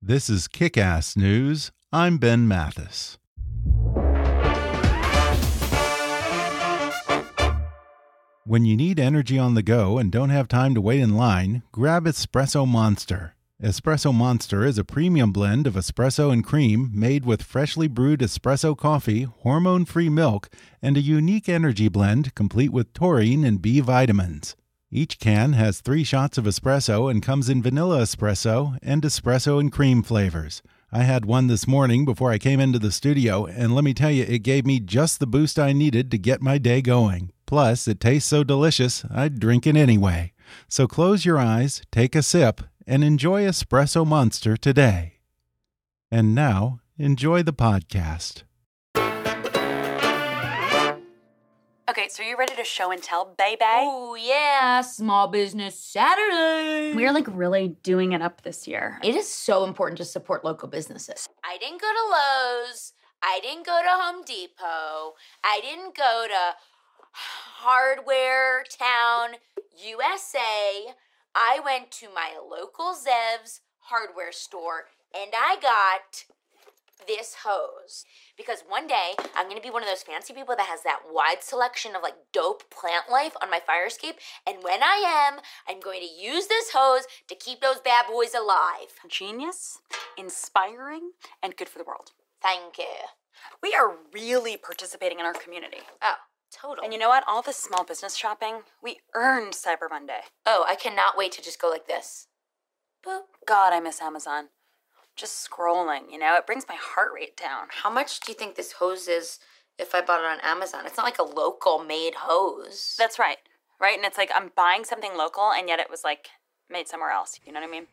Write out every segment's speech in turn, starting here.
This is Kick Ass News. I'm Ben Mathis. When you need energy on the go and don't have time to wait in line, grab Espresso Monster. Espresso Monster is a premium blend of espresso and cream made with freshly brewed espresso coffee, hormone free milk, and a unique energy blend complete with taurine and B vitamins. Each can has three shots of espresso and comes in vanilla espresso and espresso and cream flavors. I had one this morning before I came into the studio, and let me tell you, it gave me just the boost I needed to get my day going. Plus, it tastes so delicious, I'd drink it anyway. So close your eyes, take a sip, and enjoy Espresso Monster today. And now, enjoy the podcast. Okay, so you ready to show and tell, baby? Oh yeah, Small Business Saturday. We're like really doing it up this year. It is so important to support local businesses. I didn't go to Lowe's. I didn't go to Home Depot. I didn't go to Hardware Town USA. I went to my local Zev's hardware store and I got this hose because one day I'm going to be one of those fancy people that has that wide selection of like dope plant life on my fire escape and when I am I'm going to use this hose to keep those bad boys alive. Genius, inspiring, and good for the world. Thank you. We are really participating in our community. Oh, totally. And you know what? All this small business shopping, we earned Cyber Monday. Oh, I cannot wait to just go like this. Boop. God, I miss Amazon. Just scrolling, you know, it brings my heart rate down. How much do you think this hose is if I bought it on Amazon? It's not like a local made hose. That's right. Right? And it's like I'm buying something local and yet it was like made somewhere else. You know what I mean?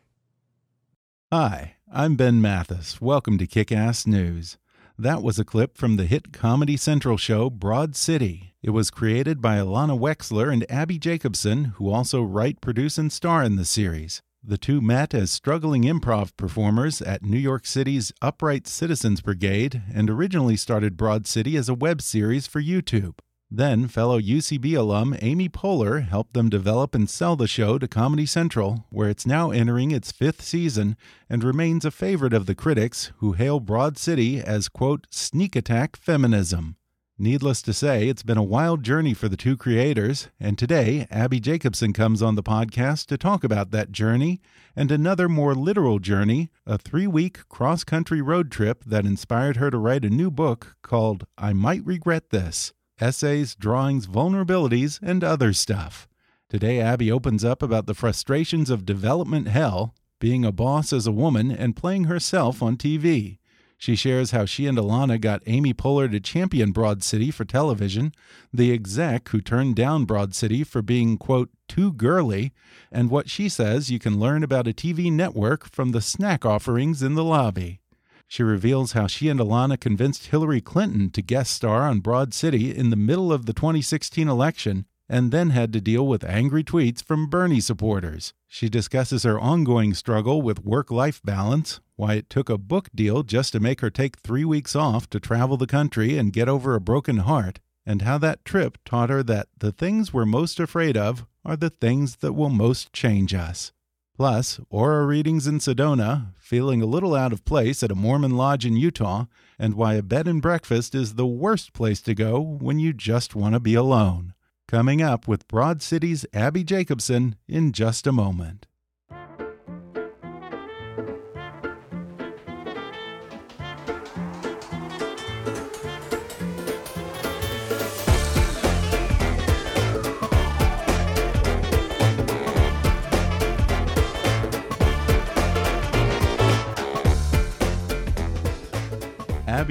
Hi, I'm Ben Mathis. Welcome to Kick Ass News. That was a clip from the hit Comedy Central show Broad City. It was created by Ilana Wexler and Abbi Jacobson, who also write, produce, and star in the series. The two met as struggling improv performers at New York City's Upright Citizens Brigade and originally started Broad City as a web series for YouTube. Then, fellow UCB alum Amy Poehler helped them develop and sell the show to Comedy Central, where it's now entering its fifth season and remains a favorite of the critics who hail Broad City as, quote, sneak attack feminism. Needless to say, it's been a wild journey for the two creators, and today Abbi Jacobson comes on the podcast to talk about that journey and another more literal journey, a three week cross country road trip that inspired her to write a new book called I Might Regret This Essays, Drawings, Vulnerabilities, and Other Stuff. Today, Abbi opens up about the frustrations of development hell, being a boss as a woman, and playing herself on TV. She shares how she and Ilana got Amy Poehler to champion Broad City for television, the exec who turned down Broad City for being, quote, too girly, and what she says you can learn about a TV network from the snack offerings in the lobby. She reveals how she and Ilana convinced Hillary Clinton to guest star on Broad City in the middle of the 2016 election and then had to deal with angry tweets from Bernie supporters. She discusses her ongoing struggle with work life balance, why it took a book deal just to make her take three weeks off to travel the country and get over a broken heart, and how that trip taught her that the things we're most afraid of are the things that will most change us. Plus, aura readings in Sedona, feeling a little out of place at a Mormon lodge in Utah, and why a bed and breakfast is the worst place to go when you just want to be alone. Coming up with Broad City's Abbi Jacobson in just a moment.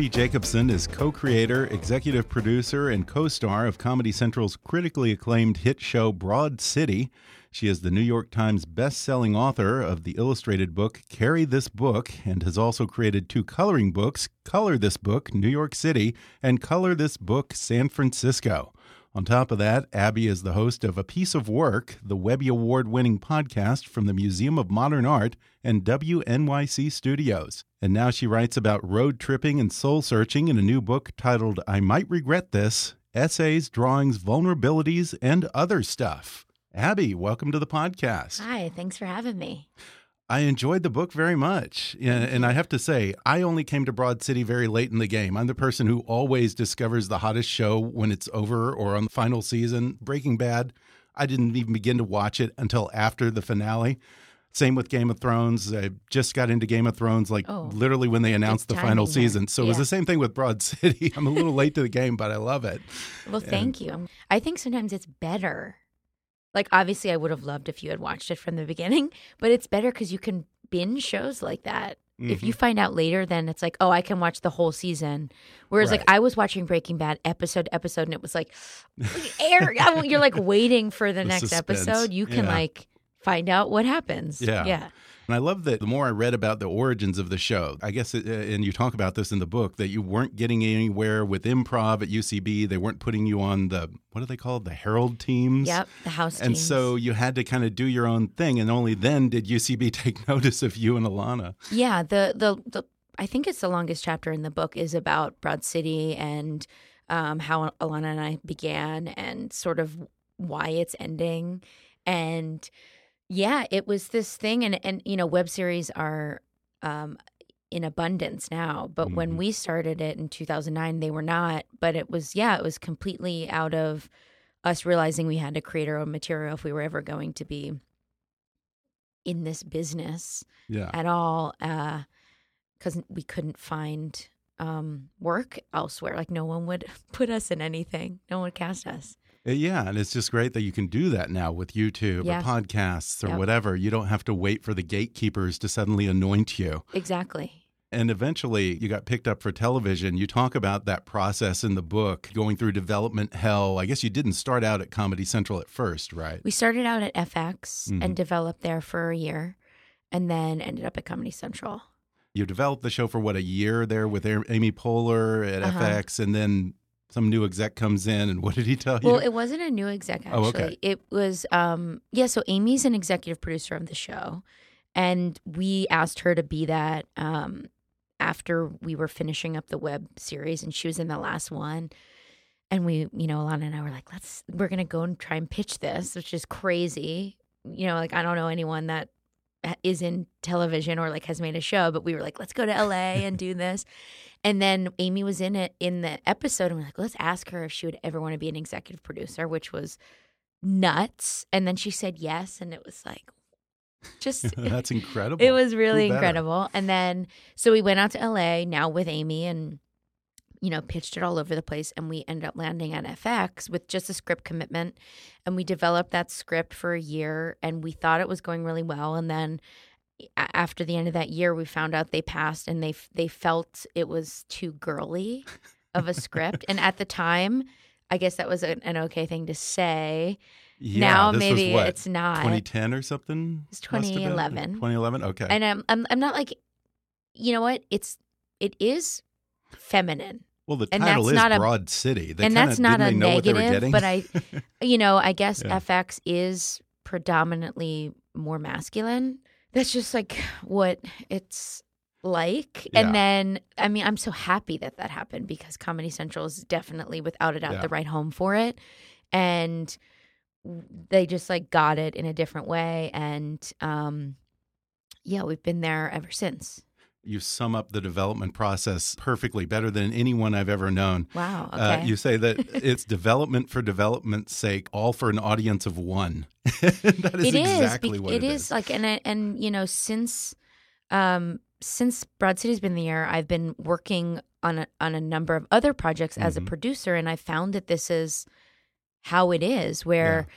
Abbi Jacobson is co creator, executive producer, and co star of Comedy Central's critically acclaimed hit show Broad City. She is the New York Times best-selling author of the illustrated book Carry This Book and has also created two coloring books, Color This Book New York City and Color This Book San Francisco. On top of that, Abbi is the host of A Piece of Work, the Webby Award winning podcast from the Museum of Modern Art and WNYC Studios. And now she writes about road tripping and soul searching in a new book titled I Might Regret This Essays, Drawings, Vulnerabilities, and Other Stuff. Abbi, welcome to the podcast. Hi, thanks for having me. I enjoyed the book very much. And I have to say, I only came to Broad City very late in the game. I'm the person who always discovers the hottest show when it's over or on the final season. Breaking Bad, I didn't even begin to watch it until after the finale. Same with Game of Thrones. I just got into Game of Thrones like oh, literally when they announced the final season. So yeah. it was the same thing with Broad City. I'm a little late to the game, but I love it. Well, thank and, you. I think sometimes it's better like obviously I would have loved if you had watched it from the beginning, but it's better cuz you can binge shows like that. Mm-hmm. If you mm-hmm. find out later, then it's like, oh, I can watch the whole season. Whereas, right. like, I was watching Breaking Bad episode to episode, and it was like, air. you're like waiting for the, the next suspense. episode. You can yeah. like find out what happens. Yeah, yeah. And I love that the more I read about the origins of the show, I guess, it, uh, and you talk about this in the book, that you weren't getting anywhere with improv at UCB. They weren't putting you on the, what are they called? The Herald teams? Yep, the house And teams. so you had to kind of do your own thing. And only then did UCB take notice of you and Ilana. Yeah, the, the, the, I think it's the longest chapter in the book is about Broad City and um, how Ilana and I began and sort of why it's ending. And, yeah, it was this thing, and and you know, web series are um, in abundance now. But mm-hmm. when we started it in 2009, they were not. But it was yeah, it was completely out of us realizing we had to create our own material if we were ever going to be in this business yeah. at all, because uh, we couldn't find um, work elsewhere. Like no one would put us in anything. No one would cast us. Uh, yeah, and it's just great that you can do that now with YouTube yeah. or podcasts or yep. whatever. You don't have to wait for the gatekeepers to suddenly anoint you. Exactly. And eventually you got picked up for television. You talk about that process in the book, going through development hell. I guess you didn't start out at Comedy Central at first, right? We started out at FX mm -hmm. and developed there for a year and then ended up at Comedy Central. You developed the show for what, a year there with Amy Poehler at uh -huh. FX and then some new exec comes in and what did he tell you? Well, it wasn't a new exec actually. Oh, okay. It was um yeah, so Amy's an executive producer of the show and we asked her to be that um after we were finishing up the web series and she was in the last one. And we, you know, Ilana and I were like, let's we're gonna go and try and pitch this, which is crazy. You know, like I don't know anyone that is in television or like has made a show, but we were like, let's go to LA and do this. And then Amy was in it in the episode, and we're like, let's ask her if she would ever want to be an executive producer, which was nuts. And then she said yes, and it was like, just that's incredible. It was really incredible. And then so we went out to LA now with Amy and you know pitched it all over the place and we ended up landing at FX with just a script commitment and we developed that script for a year and we thought it was going really well and then after the end of that year, we found out they passed, and they they felt it was too girly of a script. and at the time, I guess that was a, an okay thing to say. Yeah, now maybe it's not 2010 or something. It's 2011. 2011. Okay. And I'm, I'm I'm not like, you know what? It's it is feminine. Well, the title is Broad a, City, they and that's not a negative. But I, you know, I guess yeah. FX is predominantly more masculine that's just like what it's like. Yeah. And then, I mean, I'm so happy that that happened because Comedy Central is definitely, without a doubt, yeah. the right home for it. And they just like got it in a different way. And um, yeah, we've been there ever since. You sum up the development process perfectly, better than anyone I've ever known. Wow. Okay. Uh, you say that it's development for development's sake, all for an audience of one. that is It is. exactly what it is. Like, and I- and you know, since um since Broad City's been the year, I've been working on a, on a number of other projects as a Mhm. producer, and I found that this is how it is, where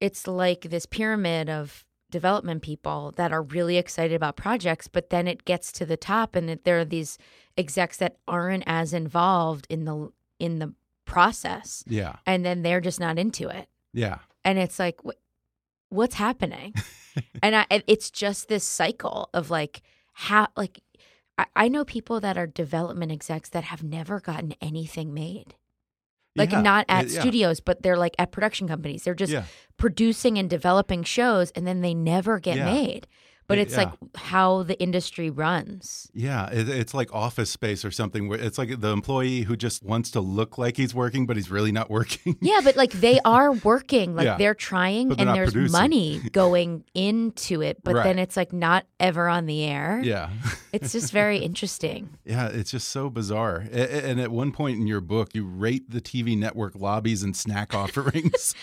it's like this pyramid of development people that are really excited about projects, but then it gets to the top, and there are these execs that aren't as involved in the in the process, Yeah. and then they're just not into it Yeah. and it's like wh- what's happening and i it's just this cycle of like how like I, I know people that are development execs that have never gotten anything made like Yeah. not at yeah. studios but they're like at production companies they're just Yeah. producing and developing shows and then they never get made but Yeah, it's like how the industry runs Yeah, it, it's like Office Space or something. Where it's like the employee who just wants to look like he's working, but he's really not working. Yeah, but like they are working, like Yeah. they're trying, they're and there's producing. money going into it, but then it's like not ever on the air. yeah, It's just very interesting. yeah, it's just so bizarre. And at one point in your book, you rate the TV network lobbies and snack offerings.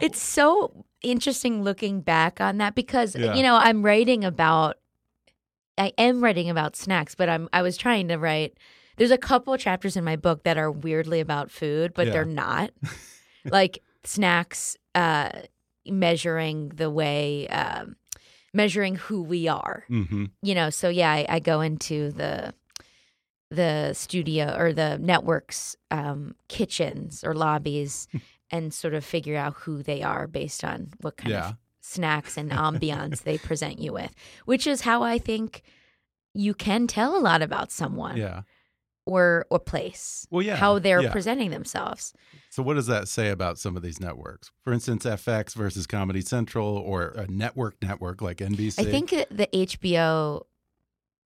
It's so interesting looking back on that because Yeah. you know I'm writing about, I am writing about snacks, but I'm I was trying to write. There's a couple chapters in my book that are weirdly about food, but Yeah. they're not. like snacks, uh, measuring the way, um, measuring who we are. hmm you know so yeah I, I go into the the studio or the networks um kitchens or lobbies and sort of figure out who they are based on what kind Yeah. of snacks and ambiance they present you with which is how i think you can tell a lot about someone Yeah. or or place Well, yeah, how they're yeah. presenting themselves So, what does that say about some of these networks? For instance, FX versus Comedy Central, or a network network like NBC. i think the hbo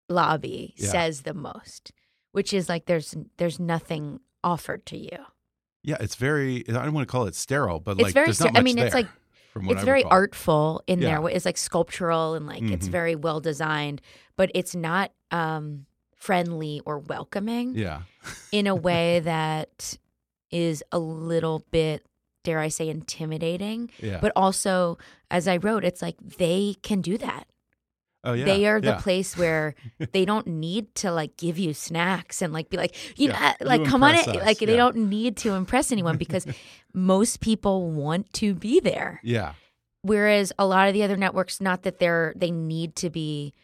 lobby Yeah. says the most which is like there's there's nothing offered to you Yeah, it's very. I don't want to call it sterile, but It's like very there's ster- I mean, it's there, like- from what it's I very recall. artful in Yeah. there. It's like sculptural and like it's Mhm. very well designed, but it's not um, friendly or welcoming Yeah, in a way that is a little bit, dare I say, intimidating. yeah. But also, as I wrote, it's like they can do that. Oh yeah, they are the yeah. place where they don't need to like give you snacks and like be like you Yeah, know like you come on it eh, us, like they don't need to impress anyone because most people want to be there. Yeah, whereas a lot of the other networks not that they're they need to be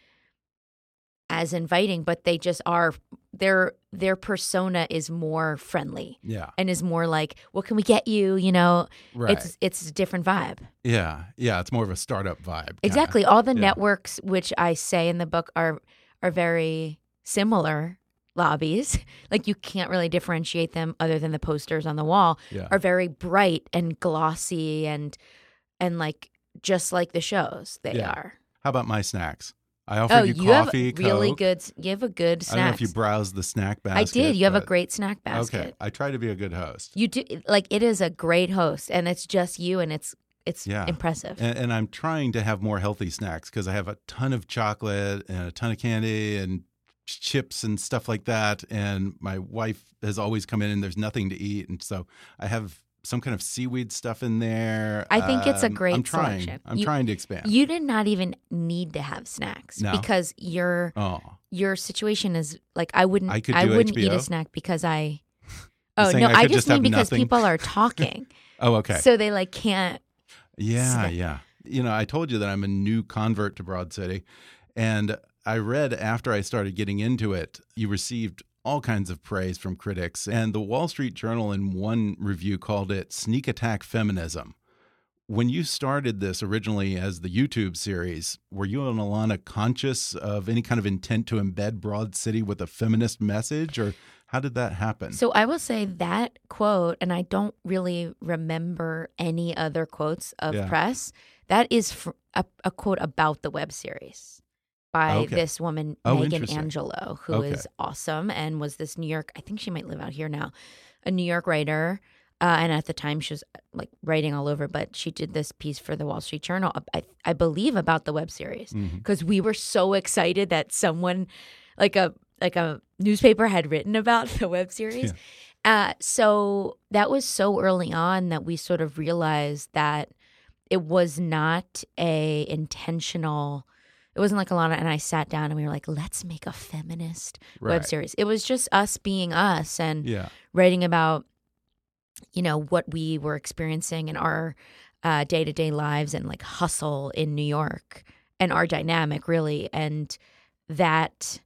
as inviting but they just are their their persona is more friendly yeah, and is more like what can we get you you know right. it's it's a different vibe yeah, yeah. It's more of a startup vibe. kinda. Exactly. All the Yeah. networks, which I say in the book, are are very similar lobbies. Like you can't really differentiate them other than the posters on the wall Yeah, are very bright and glossy and and like just like the shows they Yeah. are. How about my snacks? I offered Oh, you you coffee, have really Coke. good. You have a good I don't know if you browsed the snack basket. I did. You have a great snack basket. Okay, I try to be a good host. You do like it is a great host, and it's just you, and it's it's Yeah. impressive. And, and I'm trying to have more healthy snacks because I have a ton of chocolate and a ton of candy and chips and stuff like that. And my wife has always come in and there's nothing to eat, and so I have some kind of seaweed stuff in there. I think it's a Um, great I'm trying. selection. I'm You- trying to expand. You did not even need to have snacks No. because you're oh, your situation is like I wouldn't I I, wouldn't eat a snack because I Oh no, I I, just just mean because nothing? people are talking. oh, okay. So they like can't Yeah, snack. yeah. You know, I told you that I'm a new convert to Broad City. And I read after I started getting into it, you received all kinds of praise from critics. And the Wall Street Journal, in one review, called it sneak attack feminism. When you started this originally as the YouTube series, were you and Ilana conscious of any kind of intent to embed Broad City with a feminist message, or how did that happen? So I will say that quote, and I don't really remember any other quotes of Yeah. press. That is a, a quote about the web series by Okay. this woman, Oh, Megan. Angelo, who is Okay. awesome and was this New York, I think she might live out here now, a New York writer. Uh, and at the time, she was like writing all over, but she did this piece for the Wall Street Journal, I, I believe, about the web series because we were so excited that someone like a like a newspaper had written about the web series. Uh, so that was so early on that we sort of realized that it was not a intentional. It wasn't like Ilana and I sat down and we were like, let's make a feminist web series. It was just us being us and Yeah. writing about you know what we were experiencing in our uh, day-to-day lives and like hustle in new york and our dynamic really and that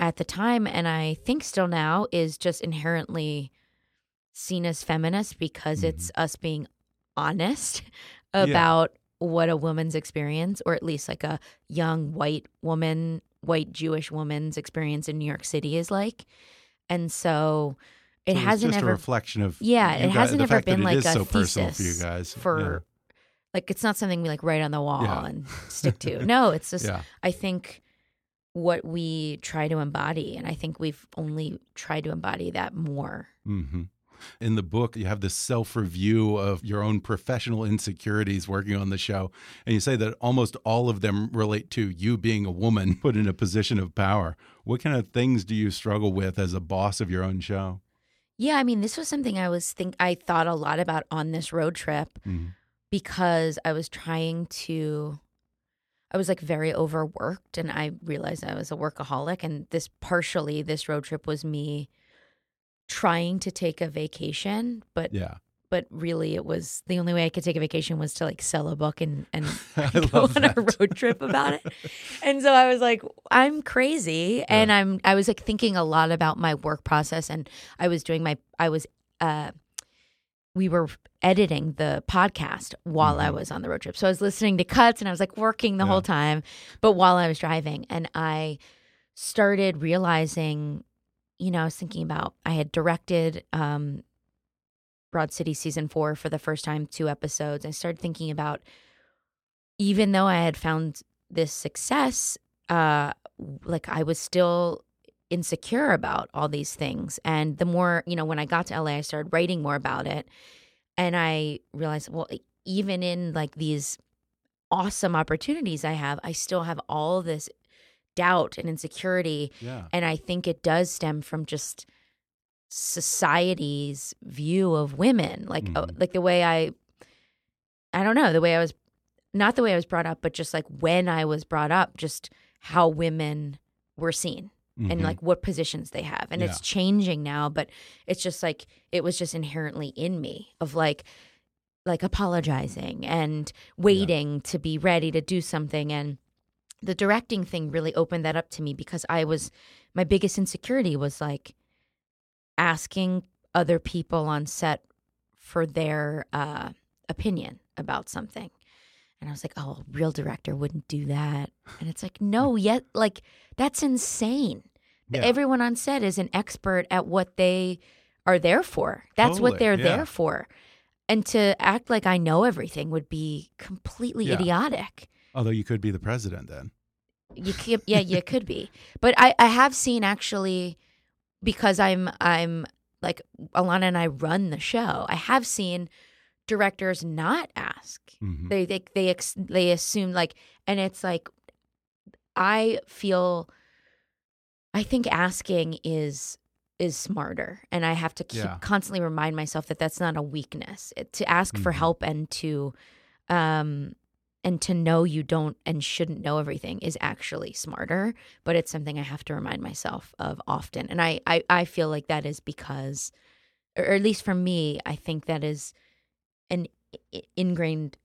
at the time and i think still now is just inherently seen as feminist because it's us being honest about what a woman's experience or at least like a young white woman white jewish woman's experience in new york city is like and so it So hasn't just ever a reflection of yeah, it guys- hasn't ever been like a so thesis personal for you guys. for like it's not something we like write on the wall Yeah. and stick to. No, it's just Yeah. I think what we try to embody, and I think we've only tried to embody that more. hmm In the book, you have this self review of your own professional insecurities working on the show. And you say that almost all of them relate to you being a woman put in a position of power. What kind of things do you struggle with as a boss of your own show? Yeah, I mean, this was something I was think I thought a lot about on this road trip Mhm. because I was trying to I was like very overworked and I realized I was a workaholic and this partially this road trip was me trying to take a vacation, but Yeah. but really it was the only way I could take a vacation was to like sell a book and and go on a road trip about it. And so I was like, I'm crazy, and I'm I was like thinking a lot about my work process, and I was doing my I was uh we were editing the podcast while I was on the road trip. So I was listening to cuts and I was like working the Yeah. whole time, but while I was driving and I started realizing, you know, I was thinking about I had directed um Broad City season 4 for the first time, two episodes. I started thinking about even though I had found this success, uh like I was still insecure about all these things. And the more, you know, when I got to LA, I started writing more about it. And I realized, well, even in like these awesome opportunities I have, I still have all this doubt and insecurity. Yeah. And I think it does stem from just society's view of women, like uh, Mhm. like the way I, I don't know, the way I was, not the way I was brought up, but just like when I was brought up, just how women were seen and Mhm. like what positions they have, and it's changing now. But it's just like it was just inherently in me of like like apologizing and waiting to be ready to do something and the directing thing really opened that up to me because I was my biggest insecurity was like asking other people on set for their uh, opinion about something. And I was like, oh, a real director wouldn't do that. And it's like, no, yet, like, that's insane. Yeah. Everyone on set is an expert at what they are there for. That's what they're yeah. there for. And to act like I know everything would be completely Yeah. idiotic. Although you could be the president then. You could, yeah, you could be. But I, I have seen actually because I'm I'm like Ilana and I run the show. I have seen directors not ask. Mhm. They they they ex, they assume like, and it's like, I feel. I think asking is is smarter, and I have to keep Yeah. constantly remind myself that that's not a weakness. It, to ask for Mhm. help and to, um, and to know you don't and shouldn't know everything is actually smarter. But it's something I have to remind myself of often, and I I, I feel like that is because, or at least for me, I think that is an ingrained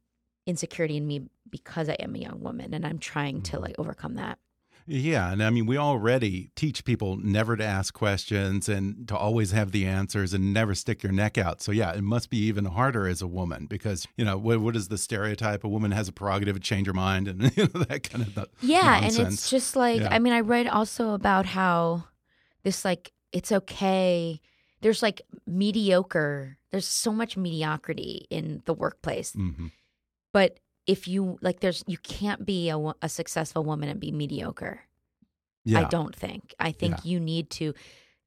insecurity in me because I am a young woman and I'm trying to Mm-hmm. like overcome that. Yeah, and I mean, we already teach people never to ask questions and to always have the answers and never stick your neck out. So yeah, it must be even harder as a woman because you know what, what is the stereotype? A woman has a prerogative to change her mind and you know, that kind of Yeah, and it's just like Yeah. I mean I read also about how this like it's okay. There's like mediocre. There's so much mediocrity in the workplace. Mhm. But if you like there's you can't be a, a successful woman and be mediocre. yeah, I don't think. I think Yeah. you need to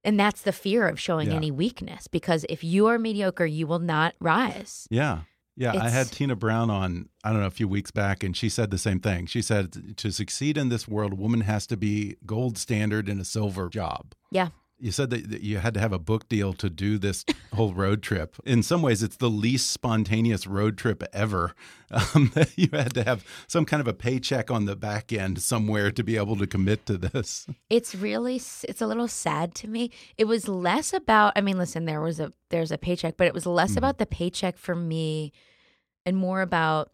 and that's the fear of showing Yeah. any weakness because if you are mediocre, you will not rise. Yeah. Yeah, I had Tina Brown on, I don't know, a few weeks back, and she said the same thing. She said to succeed in this world, a woman has to be gold standard in a silver job. Yeah. You said that that you had to have a book deal to do this whole road trip. In some ways, it's the least spontaneous road trip ever. Um, you had to have some kind of a paycheck on the back end somewhere to be able to commit to this. It's really it's a little sad to me. It was less about I mean listen there was a there's a paycheck but it was less Mhm. about the paycheck for me and more about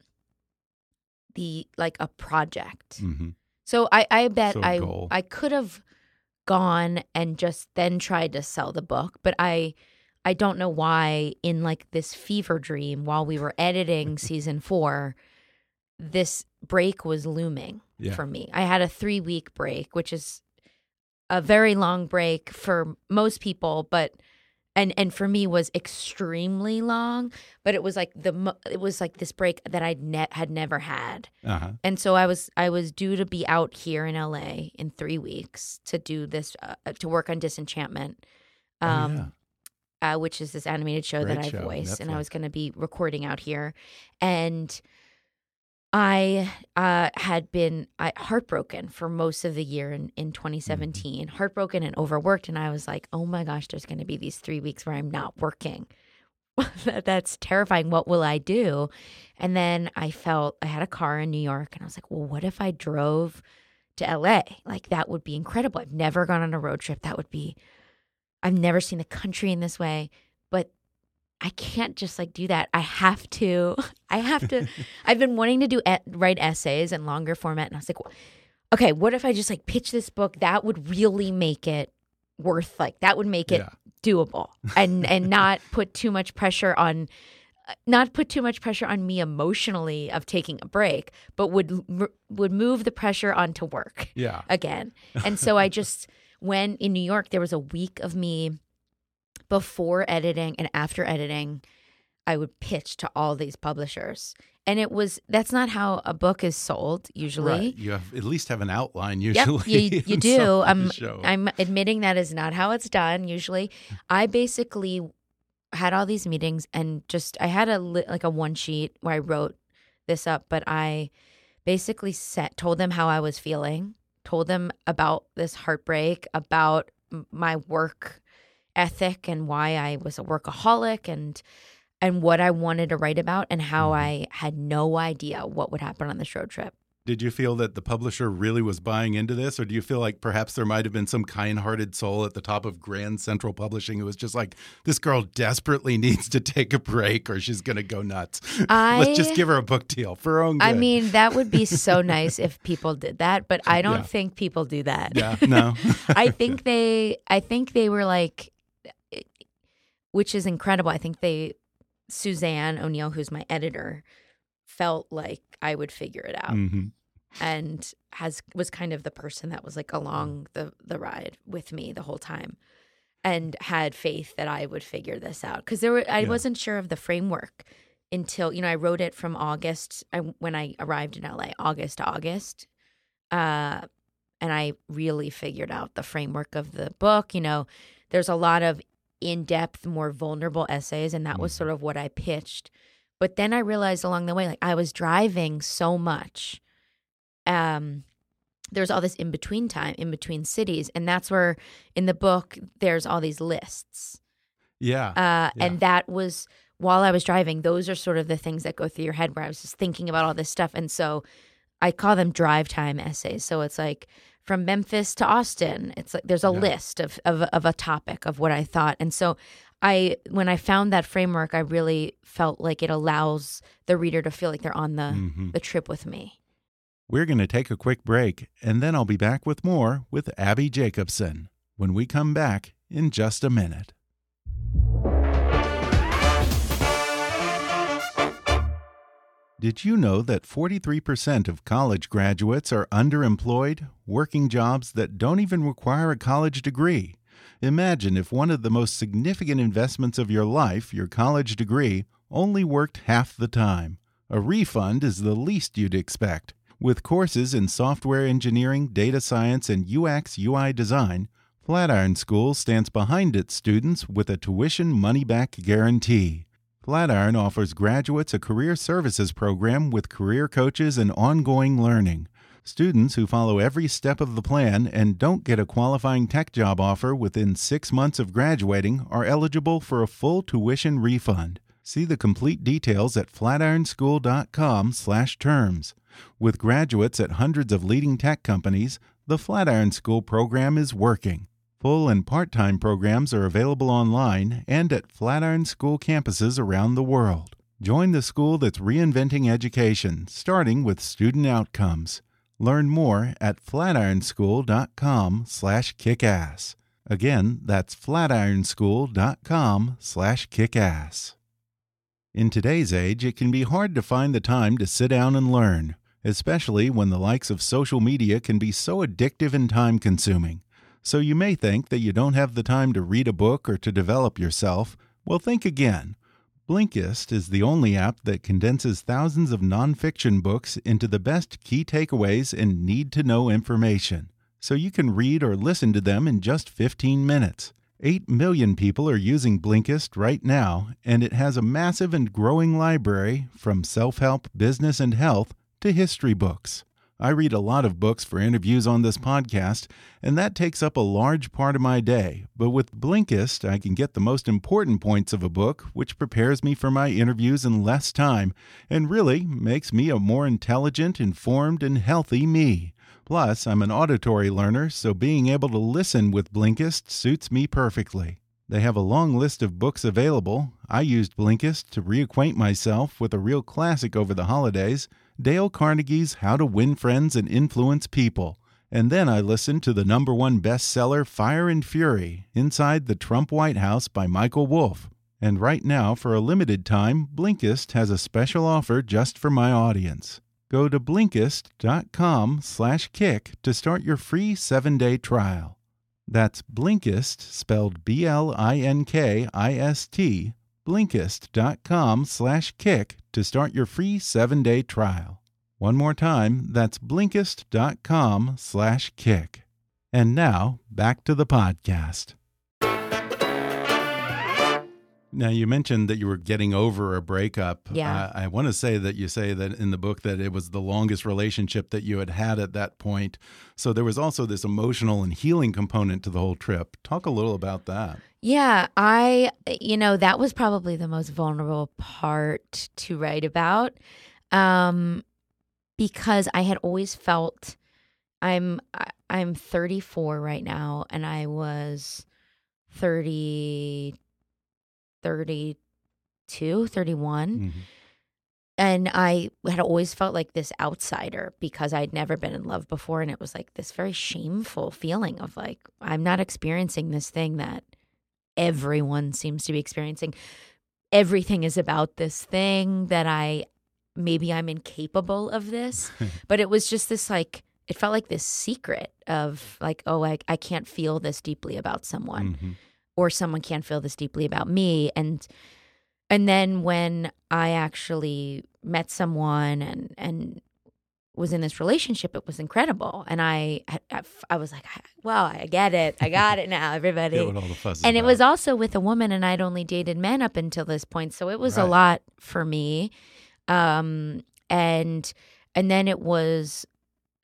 the like a project. hmm So I I bet So I goal. I could have gone and just then tried to sell the book, but I I don't know why in like this fever dream while we were editing season 4 this break was looming Yeah. for me. I had a 3 week break, which is a very long break for most people, but and and for me was extremely long, but it was like the it was like this break that I net had never had. Uh huh. And so I was I was due to be out here in LA in 3 weeks to do this uh, to work on Disenchantment. Um uh, which is this animated show that Great I show, voice, and I was going to be recording out here, and I uh, had been I, heartbroken for most of the year in, in 2017, heartbroken and overworked, and I was like, oh my gosh, there's going to be these three weeks where I'm not working. That- That's terrifying. What will I do? And then I felt I had a car in New York, and I was like, well, what if I drove to LA? Like that would be incredible. I've never gone on a road trip. That would be I've never seen the country in this way, I can't just like do that. I have to. I have to. I've been wanting to do write essays in longer format, and I was like, okay, what if I just like pitch this book? That would really make it worth like that would make it Yeah. doable, and and not put too much pressure on. Uh, not put too much pressure on me emotionally of taking a break, but would would move the pressure onto work Yeah. again. And so I just when in New York there was a week of me before editing and after editing I would pitch to all these publishers. And it was that's not how a book is sold usually. Right. You have at least have an outline Yep, usually. you, you do. I'm. I'm admitting that is not how it's done usually. I basically had all these meetings and just I had a like a one sheet where I wrote this up, but I basically set told them how I was feeling, told them about this heartbreak, about my work ethic and why I was a workaholic and and what I wanted to write about and how Mhm. I had no idea what would happen on this road trip. Did you feel that the publisher really was buying into this, or do you feel like perhaps there might have been some kind-hearted soul at the top of Grand Central Publishing who was just like, "This girl desperately needs to take a break, or she's going to go nuts. Let's just give her a book deal for her own good." I mean, that would be so nice if people did that, but I don't Yeah. think people do that. yeah, no, I think they I think they were like which is incredible. I think they Suzanne O'Neill, who's my editor, felt like I would figure it out hmm and has was kind of the person that was like along the the ride with me the whole time and had faith that I would figure this out because there were I Yeah. wasn't sure of the framework until you know I wrote it from August I, when I arrived in LA August to August uh and I really figured out the framework of the book you know there's a lot of in-depth more vulnerable essays and that was sort of what I pitched. But then I realized along the way like I was driving so much um there's all this in between time in between cities and that's where in the book there's all these lists. Yeah, uh Yeah. and that was while i was driving those are sort of the things that go through your head where i was just thinking about all this stuff and so i call them drive time essays. So it's like from memphis to austin it's like there's a Yeah. list of, of of a topic of what i thought and so i when i found that framework i really felt like it allows the reader to feel like they're on the Mhm. the trip with me We're going to take a quick break, and then I'll be back with more with Abbi Jacobson when we come back in just a minute. Did you know that 43% of college graduates are underemployed, working jobs that don't even require a college degree? Imagine if one of the most significant investments of your life, your college degree, only worked half the time. A refund is the least you'd expect. With courses in software engineering, data science, and UX UI design, Flatiron School stands behind its students with a tuition money back guarantee. Flatiron offers graduates a career services program with career coaches and ongoing learning. Students who follow every step of the plan and don't get a qualifying tech job offer within six months of graduating are eligible for a full tuition refund. See the complete details at flatironschool.com/terms. With graduates at hundreds of leading tech companies, the Flatiron School program is working. Full and part-time programs are available online and at Flatiron School campuses around the world. Join the school that's reinventing education, starting with student outcomes. Learn more at flatironschool.com/kickass. Again, that's flatironschool.com/kickass. In today's age, it can be hard to find the time to sit down and learn, especially when the likes of social media can be so addictive and time-consuming. So you may think that you don't have the time to read a book or to develop yourself. Well, think again. Blinkist is the only app that condenses thousands of nonfiction books into the best key takeaways and need to know information, so you can read or listen to them in just 15 minutes. 8 million people are using Blinkist right now, and it has a massive and growing library from self help, business, and health to history books. I read a lot of books for interviews on this podcast, and that takes up a large part of my day. But with Blinkist, I can get the most important points of a book, which prepares me for my interviews in less time and really makes me a more intelligent, informed, and healthy me. Plus, I'm an auditory learner, so being able to listen with Blinkist suits me perfectly. They have a long list of books available. I used Blinkist to reacquaint myself with a real classic over the holidays. Dale Carnegie's How to Win Friends and Influence People. And then I listened to the number one bestseller Fire and Fury Inside the Trump White House by Michael Wolff. And right now, for a limited time, Blinkist has a special offer just for my audience. Go to Blinkist.com slash kick to start your free seven-day trial. That's Blinkist, spelled B-L-I-N-K-I-S-T, Blinkist.com slash kick to start your free seven-day trial. One more time, that's Blinkist.com slash kick. And now, back to the podcast. Now, you mentioned that you were getting over a breakup. Yeah. Uh, I want to say that you say that in the book that it was the longest relationship that you had had at that point. So there was also this emotional and healing component to the whole trip. Talk a little about that. Yeah, I, you know, that was probably the most vulnerable part to write about um, because I had always felt I'm I'm 34 right now and I was 30 32, 31. Mm-hmm. And I had always felt like this outsider because I'd never been in love before. And it was like this very shameful feeling of like, I'm not experiencing this thing that everyone seems to be experiencing. Everything is about this thing that I maybe I'm incapable of this. but it was just this like, it felt like this secret of like, oh, I, I can't feel this deeply about someone. Mm-hmm. Or someone can't feel this deeply about me. And and then when I actually met someone and and was in this relationship, it was incredible. And I I, I was like, wow, I get it. I got it now, everybody. Get what all the fuss is and it was also with a woman, and I'd only dated men up until this point, so it was a lot for me. Um, and and then it was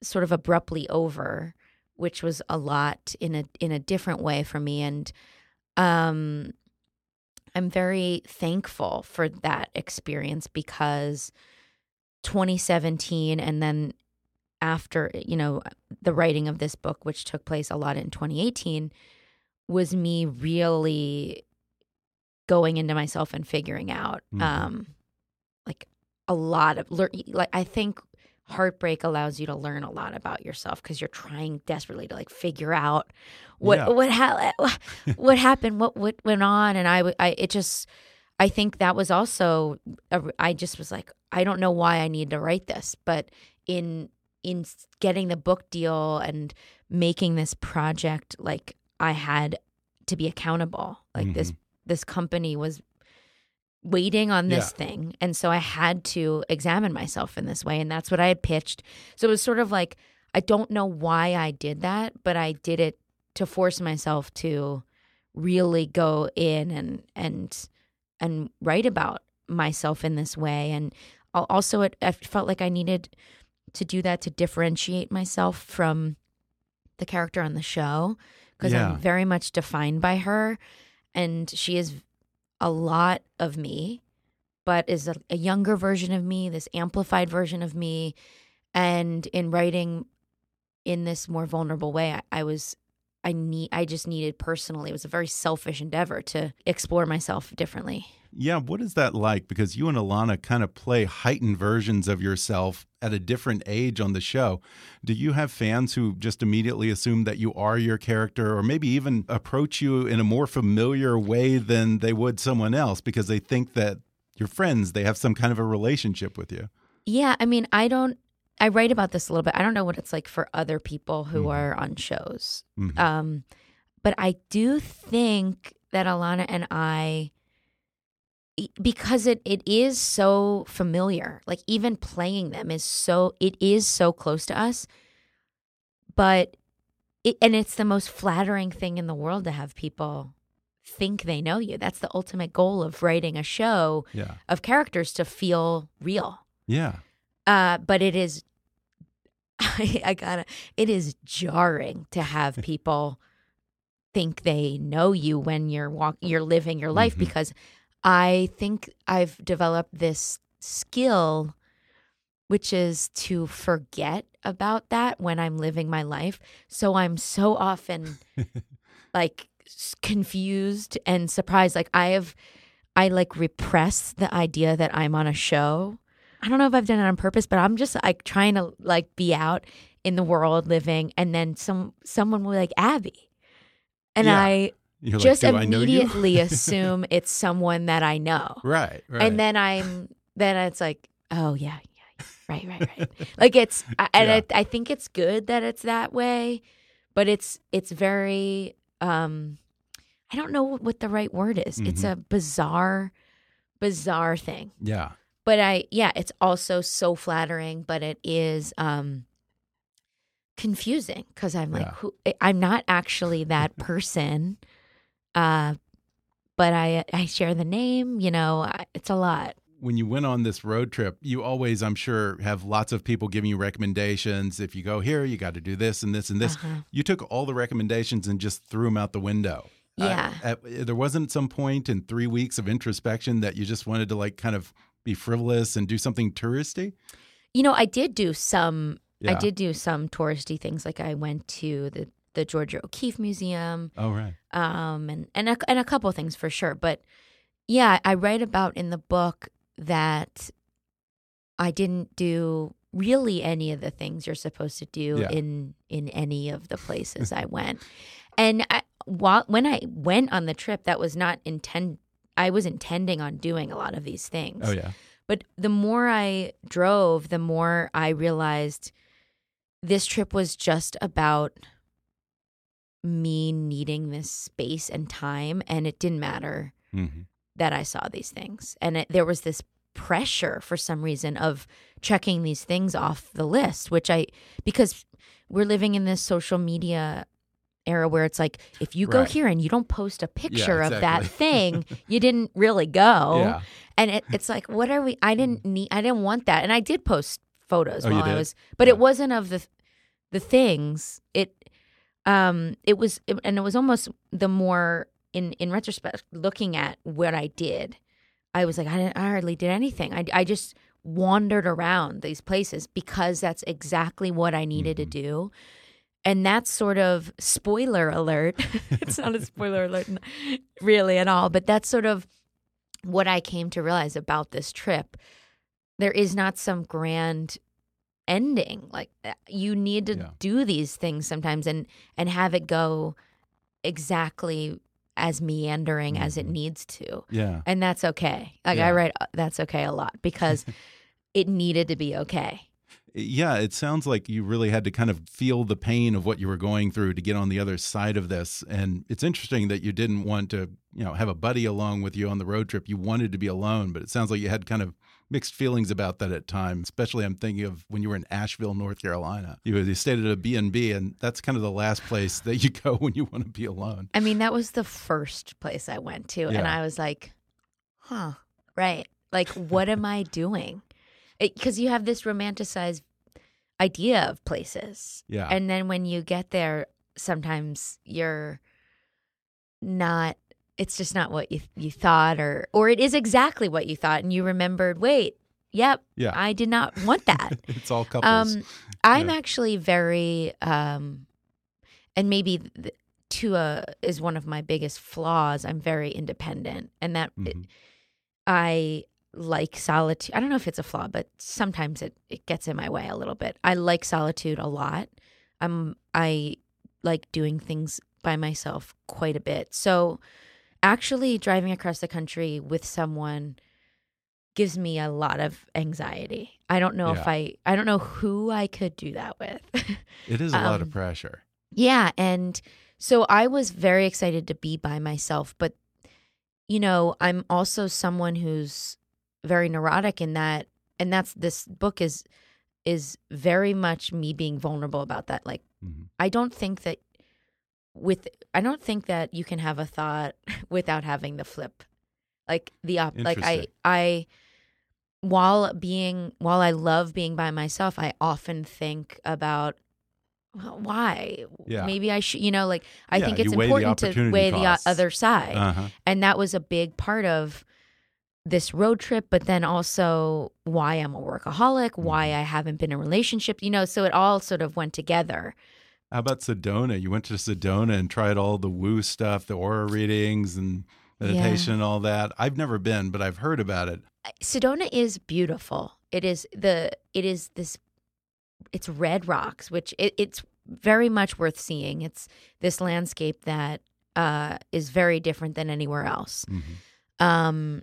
sort of abruptly over, which was a lot in a in a different way for me. And um, I'm very thankful for that experience because 2017 and then after you know the writing of this book which took place a lot in 2018 was me really going into myself and figuring out Mhm. um like a lot of like i think heartbreak allows you to learn a lot about yourself because you're trying desperately to like figure out what Yeah. what ha- eh, what happened what what went on and I, I it just i think that was also a, i just was like i don't know why i need to write this but in in getting the book deal and making this project like i had to be accountable like this mm-hmm. this company was waiting on this Yeah. thing and so i had to examine myself in this way and that's what i had pitched so it was sort of like i don't know why i did that but i did it to force myself to really go in and and and write about myself in this way. And also, it, I felt like I needed to do that to differentiate myself from the character on the show because Yeah. I'm very much defined by her. And she is a lot of me, but is a, a younger version of me, this amplified version of me. And in writing in this more vulnerable way, I, I was I need I just needed personally. It was a very selfish endeavor to explore myself differently. Yeah, what is that like? Because you and Ilana kind of play heightened versions of yourself at a different age on the show. Do you have fans who just immediately assume that you are your character, or maybe even approach you in a more familiar way than they would someone else because they think that you're friends, they have some kind of a relationship with you? Yeah, I mean, I don't. I write about this a little bit. I don't know what it's like for other people who are on shows, Mhm. um, but I do think that Ilana and I, because it it is so familiar, like even playing them is so it is so close to us, but it and it's the most flattering thing in the world to have people think they know you. That's the ultimate goal of writing a show Yeah. of characters to feel real. Yeah. Uh, but it is, I, I gotta, it is jarring to have people think they know you when you're walk, you're living your life Mhm. because I think I've developed this skill, which is to forget about that when I'm living my life. So I'm so often like confused and surprised. Like I have, I like repress the idea that I'm on a show. I don't know if I've done it on purpose, but I'm just like trying to like be out in the world living, and then some someone will be like Abbi, and Yeah. I You're just like, do I know you? immediately assume it's someone that I know, right, right. and then I'm then it's like, oh yeah, yeah, right, right, right. like it's, I, and Yeah. I, I think it's good that it's that way, but it's it's very, um I don't know what the right word is. It's Mhm. a bizarre, bizarre thing yeah. but I yeah, it's also so flattering, but it is um confusing because I'm like Yeah. who I'm not actually that person. Uh but I I share the name, you know, it's a lot. when you went on this road trip, you always, I'm sure, have lots of people giving you recommendations. If you go here, you got to do this and this and this. Uh-huh. You took all the recommendations and just threw them out the window. Uh, Yeah. at- there wasn't some point in three weeks of introspection that you just wanted to like kind of be frivolous and do something touristy. You know, I did do some I did do some touristy things like I went to the the Georgia O'Keeffe Museum. Oh, right. um, and and a, and a couple things for sure. But yeah, I write about in the book that I didn't do really any of the things you're supposed to do Yeah. in in any of the places I went. And I, while when I went on the trip, that was not intend. I was intending on doing a lot of these things. Oh, yeah. But the more I drove, the more I realized this trip was just about me needing this space and time. And it didn't matter hmm that I saw these things. And it, there was this pressure for some reason of checking these things off the list, which I, because we're living in this social media era where it's like, if you go Right. here and you don't post a picture of that thing, you didn't really go Yeah. and it, it's like what are we i didn't need i didn't want that and i did post photos Oh, while i was but Yeah. it wasn't of the the things it um it was and it was almost the more in in retrospect looking at what i did i was like i, didn't, I hardly did anything. I, I just wandered around these places because that's exactly what i needed Mm-hmm. to do. And that's sort of spoiler alert. It's not a spoiler alert really at all but that's sort of what I came to realize about this trip, there is not some grand ending. Like uh, you need to Yeah. do these things sometimes and and have it go exactly as meandering as it Mhm. needs to. Yeah. And that's okay. Like Yeah. I write uh, that's okay a lot because it needed to be okay. Yeah, it sounds like you really had to kind of feel the pain of what you were going through to get on the other side of this. And it's interesting that you didn't want to, you know, have a buddy along with you on the road trip. You wanted to be alone, but it sounds like you had kind of mixed feelings about that at times. Especially, I'm thinking of when you were in Asheville, North Carolina. You, you stayed at a B&B, and that's kind of the last place that you go when you want to be alone. I mean, that was the first place I went to and I was like, "Huh, right. Like, what am I doing? Because you have this romanticized idea of places. Yeah. And then when you get there, sometimes you're not it's just not what you you thought or or it is exactly what you thought and you remembered, wait, yep, Yeah. I did not want that. it's all couples. Um, I'm Yeah. actually very, um, and maybe th- to is one of my biggest flaws. I'm very independent, and that it- Mhm. I like solitude. I don't know if it's a flaw, but sometimes it it gets in my way a little bit. I like solitude a lot. I'm I like doing things by myself quite a bit. So actually driving across the country with someone gives me a lot of anxiety. I don't know if I I don't know who I could do that with. it is a lot of um, pressure. yeah, and so I was very excited to be by myself, but you know, I'm also someone who's very neurotic in that and that's this book is is very much me being vulnerable about that like Mhm. I don't think that with I don't think that you can have a thought without having the flip. Like the op like I I while being while I love being by myself, I often think about well, why Yeah. maybe I should you know like I Yeah, think it's important to weigh the other side. Uh-huh. And that was a big part of this road trip, but then also why I'm a workaholic, why Mm-hmm. I haven't been in a relationship, you know, so it all sort of went together. How about Sedona? You went to Sedona and tried all the woo stuff, the aura readings and meditation and all that. I've never been, but I've heard about it. Sedona is beautiful. It is the it is this it's red rocks, which it, it's very much worth seeing. It's this landscape that uh, is very different than anywhere else. Mhm. Um,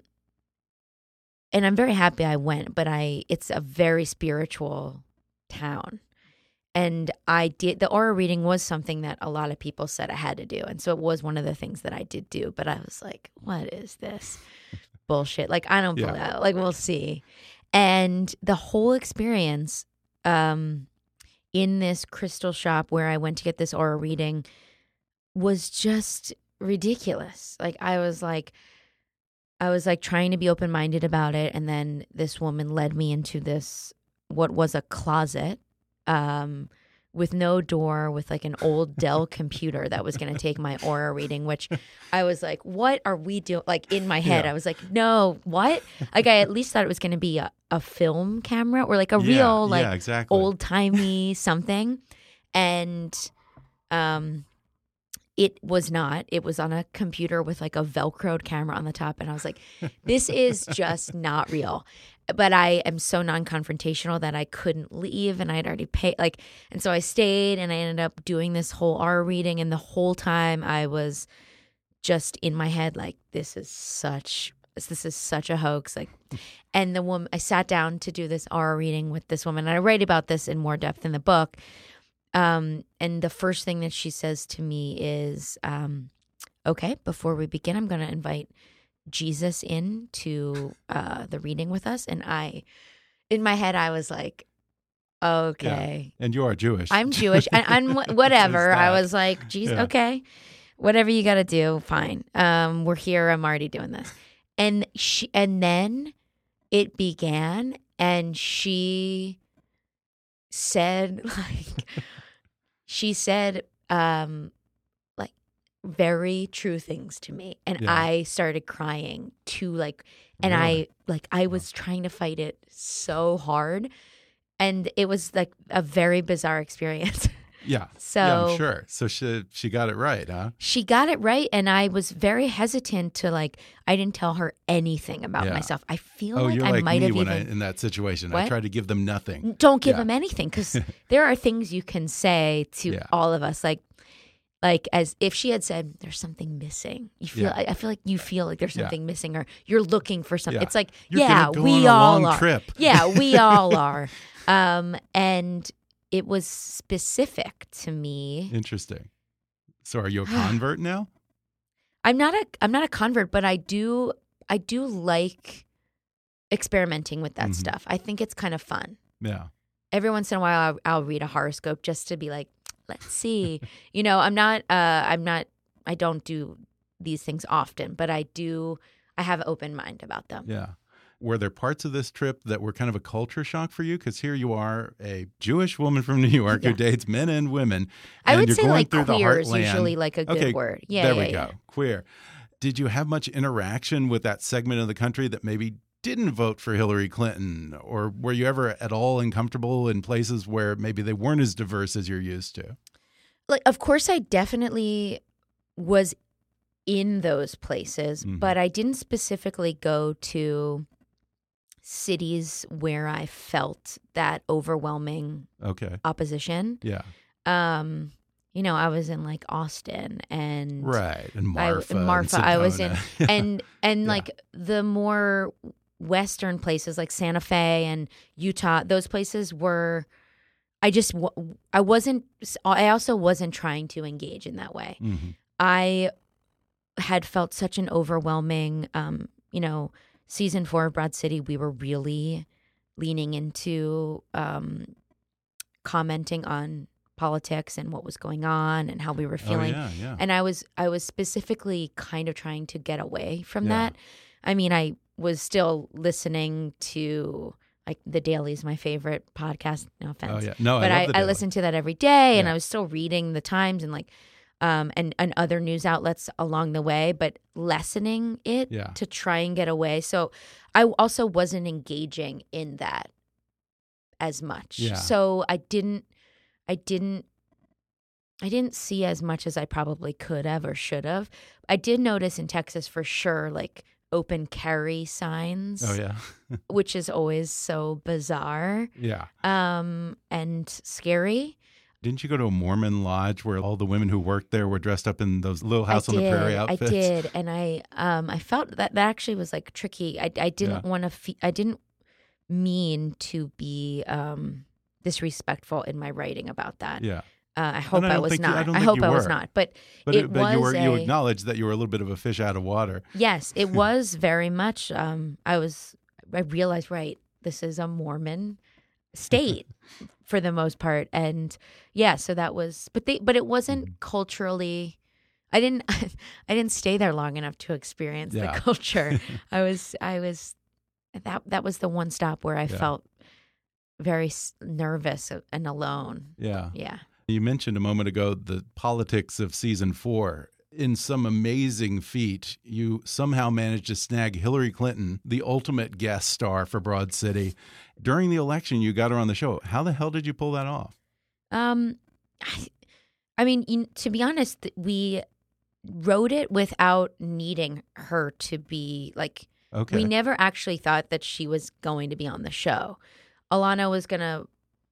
and I'm very happy I went, but I it's a very spiritual town. And I did the aura reading was something that a lot of people said I had to do. And so it was one of the things that I did do. But I was like, what is this bullshit? Like, I don't Yeah. believe like we'll see. And the whole experience, um, in this crystal shop where I went to get this aura reading was just ridiculous. Like I was like I was like trying to be open minded about it and then this woman led me into this what was a closet um with no door with like an old Dell computer that was going to take my aura reading which I was like what are we doing like in my head Yeah. I was like no what like I at least thought it was going to be a, a film camera or like a Yeah, real like yeah, exactly. old timey something and um it was not it was on a computer with like a velcroed camera on the top and i was like this is just not real but i am so non-confrontational that i couldn't leave and i had already paid like and so i stayed and i ended up doing this whole aura reading and the whole time i was just in my head like this is such this is such a hoax like and the woman i sat down to do this aura reading with this woman and i write about this in more depth in the book um, and the first thing that she says to me is um, okay before we begin i'm going to invite jesus in to uh, the reading with us and i in my head i was like okay And you are Jewish. I'm Jewish. and I'm whatever. I was like, Jesus, Yeah. okay, whatever you got to do, fine. Um, we're here. I'm already doing this, and she, and then it began, and she said like, she said, um, very true things to me, and Yeah. I started crying too, like, and I like I was trying to fight it so hard. And it was like a very bizarre experience. yeah. So yeah, I'm sure. So she she got it right, huh? she got it right. And I was very hesitant to like, I didn't tell her anything about Yeah. myself. I feel Oh, like I like might have when I even. in that situation. I tried to give them nothing. don't give them anything because there are things you can say to all of us. Like, like as if she had said, "There's something missing." You feel. Yeah. I, I feel like you feel like there's Yeah. something missing, or you're looking for something. Yeah. It's like, You're yeah, go we all are. trip. Yeah, we all are. Um, and it was specific to me. Interesting. So are you a convert now? I'm not a I'm not a convert, but I do I do like experimenting with that Mhm. stuff. I think it's kind of fun. Yeah. Every once in a while, I'll, I'll read a horoscope just to be like, let's see. you know, I'm not uh I'm not I don't do these things often, but I do. I have an open mind about them. Yeah. were there parts of this trip that were kind of a culture shock for you? Because here you are, a Jewish woman from New York Yeah. who dates men and women. I and would you're say going like through the queer is usually like a good okay, word. Yeah, there yeah, we yeah. go. Queer. Did you have much interaction with that segment of the country that maybe didn't vote for Hillary Clinton? Or were you ever at all uncomfortable in places where maybe they weren't as diverse as you're used to? like of course I definitely was in those places, Mhm. but I didn't specifically go to cities where I felt that overwhelming Okay. opposition. Yeah. Um, you know, I was in like Austin and Right. And I- Marfa. and I was in, and and Yeah. like the more western places like Santa Fe and Utah, those places were. I just I wasn't. I also wasn't trying to engage in that way. Mhm. I had felt such an overwhelming, um, you know, season four of Broad City. We were really leaning into um, commenting on politics and what was going on and how we were Oh, feeling yeah, yeah. and I was I was specifically kind of trying to get away from Yeah. that. I mean, I was still listening to like the Daily is my favorite podcast. No offense, Oh, yeah. No, I but I, The I, listened to that every day, and I was still reading the Times and like um and and other news outlets along the way, but lessening it Yeah. to try and get away. So I also wasn't engaging in that as much. Yeah. So I didn't I didn't I didn't see as much as I probably could have or should have. I did notice in Texas for sure like open carry signs, Oh, yeah. which is always so bizarre yeah. um and scary. Didn't you go to a Mormon lodge where all the women who worked there were dressed up in those little house I on did, the prairie outfits? I did, and I um I felt that that actually was like tricky. I I didn't Yeah. want to. Fe- I didn't mean to be um disrespectful in my writing about that. Yeah. Uh, I hope I I, was you- I not. don't I hope I was not. But, But, it, but was you were you acknowledged that you were a little bit of a fish out of water. Yes, it was very much. Um, I was. I realized right. This is a Mormon state for the most part, and yeah. So that was. But they. But it Mm-hmm. wasn't culturally. I didn't. I didn't stay there long enough to experience Yeah. the culture. I was. I was. That that was the one stop where I Yeah. felt very nervous and alone. Yeah. Yeah. You mentioned a moment ago the politics of season four. In some amazing feat, you somehow managed to snag Hillary Clinton, the ultimate guest star for Broad City. During the election, you got her on the show. How the hell did you pull that off? Um, I, I mean, you, to be honest, we wrote it without needing her to be like. Okay. We never actually thought that she was going to be on the show. Ilana was going to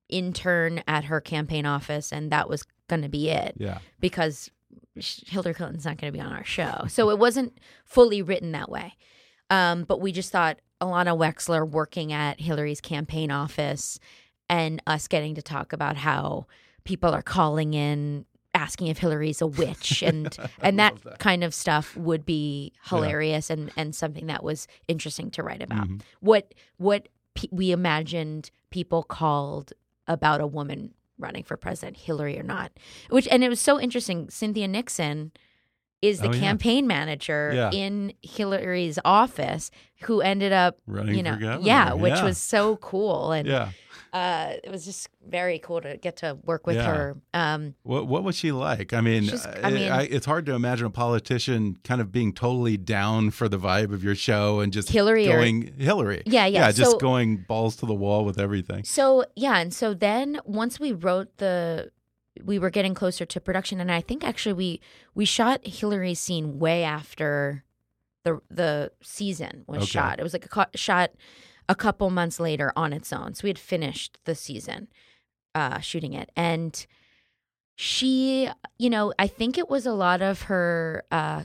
intern at her campaign office, and that was going to be it yeah. because Hillary Clinton's not going to be on our show. So it wasn't fully written that way. Um, but we just thought Ilana Wexler working at Hillary's campaign office and us getting to talk about how people are calling in asking if Hillary's a witch and and that, that. kind of stuff would be hilarious and and something that was interesting to write about. Mhm. What what pe- we imagined people called about a woman running for president, Hillary or not. Which and it was so interesting. Cynthia Nixon is the Oh, yeah. campaign manager Yeah. in Hillary's office, who ended up, Running you know, yeah, which was so cool, and Yeah. Uh, it was just very cool to get to work with Yeah. her. Um, What What was she like? I mean, I mean- I, it's hard to imagine a politician kind of being totally down for the vibe of your show and just Hillary or- going Hillary. Yeah, yeah, just so- going balls to the wall with everything. So yeah, and so then once we wrote the, we were getting closer to production, and I think actually we we shot Hillary's scene way after the the season was Okay. shot. It was like a shot a couple months later on its own. So we had finished the season uh, shooting it, and she, you know, I think it was a lot of her uh,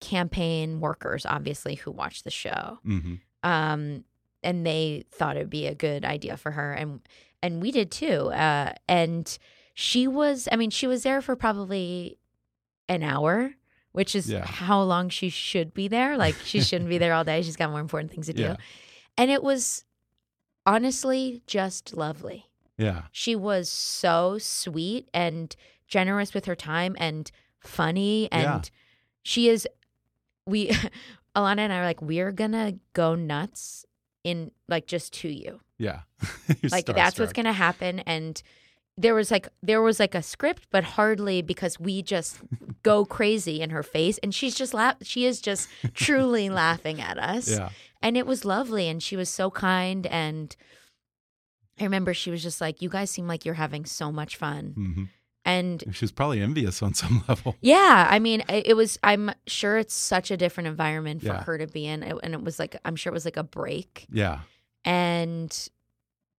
campaign workers, obviously, who watched the show hmm um, and they thought it'd be a good idea for her, and and we did too. Uh, and she was, I mean, she was there for probably an hour, which is Yeah. how long she should be there. Like she shouldn't be there all day. She's got more important things to do. Yeah. And it was honestly just lovely. Yeah. She was so sweet and generous with her time and funny and Yeah. she is we Ilana and I are like, we're gonna go nuts in like just to you. Yeah. like that's what's gonna happen. And there was like there was like a script, but hardly because we just go crazy in her face, and she's just laugh. She is just truly laughing at us. Yeah. And it was lovely, and she was so kind. And I remember she was just like, "You guys seem like you're having so much fun." hmm And She was probably envious on some level. yeah, I mean, it it was. I'm sure it's such a different environment for Yeah. her to be in, and it was like I'm sure it was like a break, Yeah. and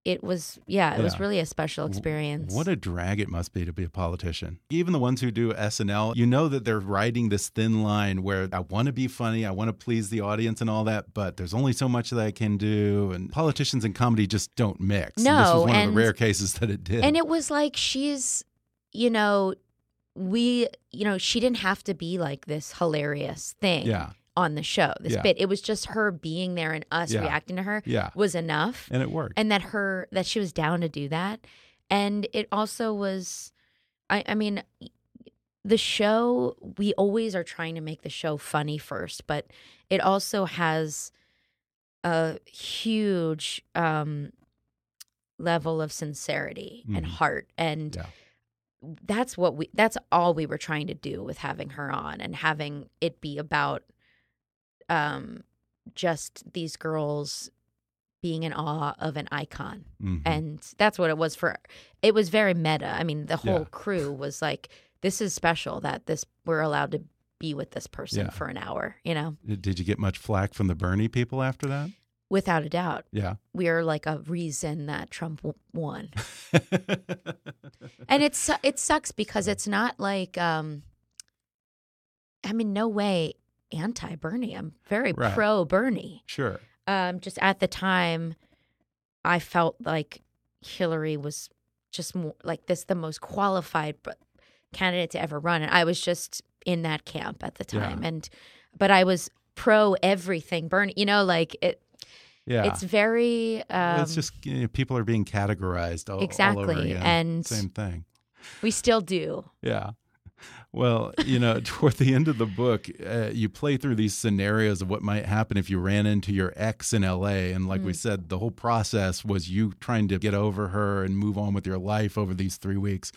it was yeah, it was really a special experience. What a drag it must be to be a politician. Even the ones who do SNL, you know that they're riding this thin line where I want to be funny, I want to please the audience and all that, but there's only so much that I can do. And politicians and comedy just don't mix. no And this was one of the rare cases that it did. and it was like she's, you know, we, you know, she didn't have to be like this hilarious thing yeah. On the show. This Yeah. bit, it was just her being there and us Yeah. reacting to her Yeah. was enough. And it worked. and that her that she was down to do that and it also was i i mean the show we always are trying to make the show funny first but it also has a huge um level of sincerity and Mhm. heart and Yeah. that's what we that's all we were trying to do with having her on and having it be about um just these girls being in awe of an icon Mhm. and that's what it was for it was very meta i mean the whole Yeah. crew was like this is special that this we're allowed to be with this person Yeah. for an hour you know Did you get much flack from the Bernie people after that? without a doubt Yeah. we are like a reason that trump won and it's it sucks because it's not like um i mean no way anti bernie i'm very Right. pro bernie sure. um just at the time i felt like hillary was just more like this the most qualified candidate to ever run and i was just in that camp at the Yeah. time and but i was pro everything bernie you know like it Yeah. it's very um it's just you know, people are being categorized all, all over Exactly, and- same thing. we still do Yeah. Well, you know, toward the end of the book, uh, you play through these scenarios of what might happen if you ran into your ex in LA. And like we Mm. said, the whole process was you trying to get over her and move on with your life over these three weeks.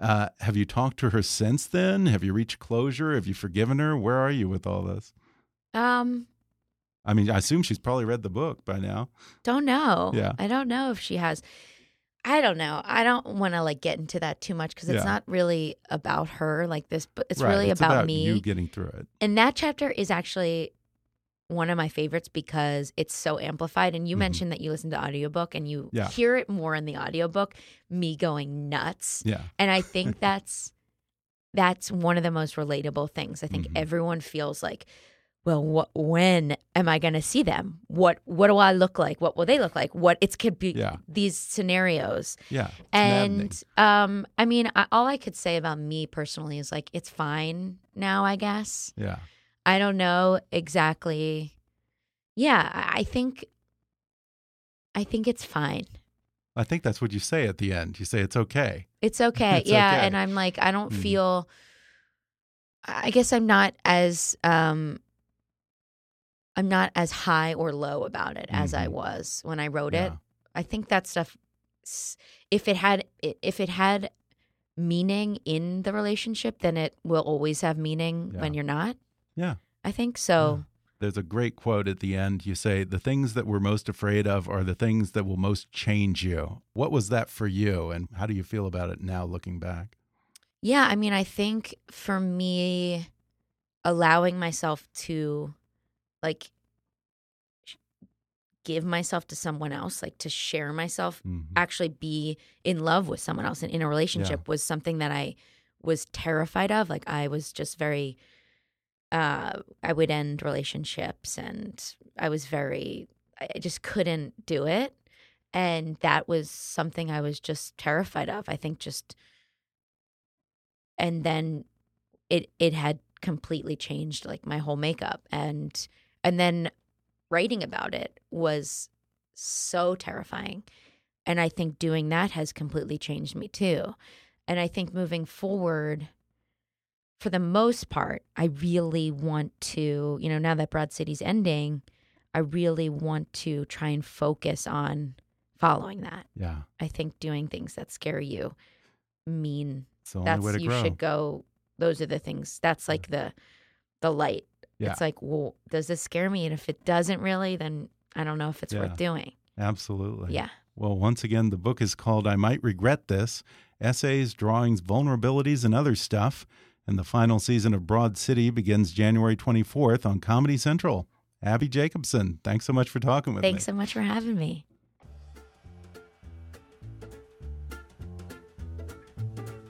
Uh, have you talked to her since then? Have you reached closure? Have you forgiven her? Where are you with all this? um I mean, I assume she's probably read the book by now. Don't know. Yeah. I don't know if she has. I don't know. I don't want to like get into that too much because it's Yeah. not really about her like this, but it's Right, really it's about, about me. you getting through it. And that chapter is actually one of my favorites because it's so amplified. And you Mhm. mentioned that you listen to audiobook and you Yeah. hear it more in the audiobook, me going nuts. Yeah. And I think that's that's one of the most relatable things. I think Mhm. everyone feels like, well, what, when am I going to see them? What what do I look like? What will they look like? What it could be Yeah. these scenarios. Yeah. maddening. And um, I mean, I, all I could say about me personally is like it's fine now. I guess yeah. I don't know exactly. Yeah, I think I think it's fine. I think that's what you say at the end. You say it's okay. It's okay. It's yeah, okay. and I'm like I don't Mhm. feel I guess I'm not as um I'm not as high or low about it as I Mhm. was when I wrote it. I think that stuff if it had if it had meaning in the relationship then it will always have meaning when you're not. Yeah. I think so. There's a great quote at the end. You say, The things that we're most afraid of are the things that will most change you. What was that for you? And how do you feel about it now looking back? Yeah, I mean, I think for me, allowing myself to like give myself to someone else, like to share myself, Mhm. actually be in love with someone else and in a relationship was something that I was terrified of. Like, I was just very, uh, I would end relationships and I was very, I I just couldn't do it. And that was something I was just terrified of. I think just and then it it had completely changed like my whole makeup and and then writing about it was so terrifying and i think doing that has completely changed me too and i think moving forward for the most part, I really want to, you know, now that Broad City's ending, I really want to try and focus on following that. Yeah. I think doing things that scare you mean It's the only that's you grow. should go those are the things that's like the the light. Yeah. It's like, well, does this scare me? And if it doesn't really, then I don't know if it's Yeah. worth doing. Absolutely. Yeah. Well, once again, the book is called I Might Regret This Essays, Drawings, Vulnerabilities, and Other Stuff. And the final season of Broad City begins January 24th on Comedy Central. Abbi Jacobson, thanks so much for talking with Thanks me. Thanks so much for having me.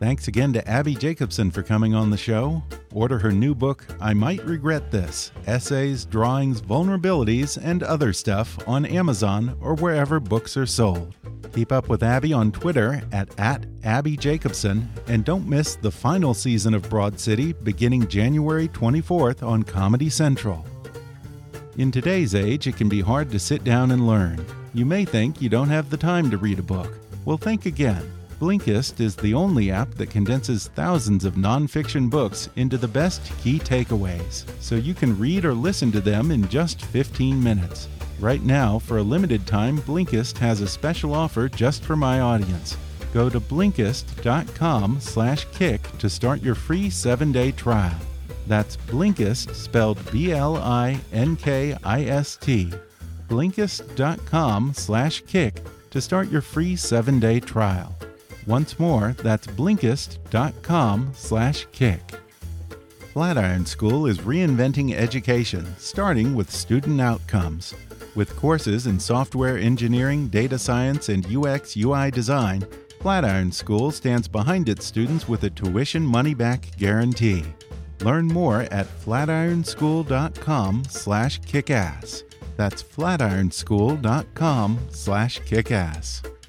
Thanks again to Abbi Jacobson for coming on the show. Order her new book, I Might Regret This Essays, Drawings, Vulnerabilities, and Other Stuff on Amazon or wherever books are sold. Keep up with Abbi on Twitter at, at Abbi Jacobson and don't miss the final season of Broad City beginning January 24th on Comedy Central. In today's age, it can be hard to sit down and learn. You may think you don't have the time to read a book. Well, think again. Blinkist is the only app that condenses thousands of nonfiction books into the best key takeaways, so you can read or listen to them in just 15 minutes. Right now, for a limited time, Blinkist has a special offer just for my audience. Go to Blinkist.com slash kick to start your free seven-day trial. That's Blinkist, spelled B-L-I-N-K-I-S-T. Blinkist.com slash kick to start your free seven-day trial. Once more, that's Blinkist.com slash kick. Flatiron School is reinventing education, starting with student outcomes. With courses in software engineering, data science, and UX UI design, Flatiron School stands behind its students with a tuition money-back guarantee. Learn more at flatironschool.com slash kickass. That's flatironschool.com/kickass.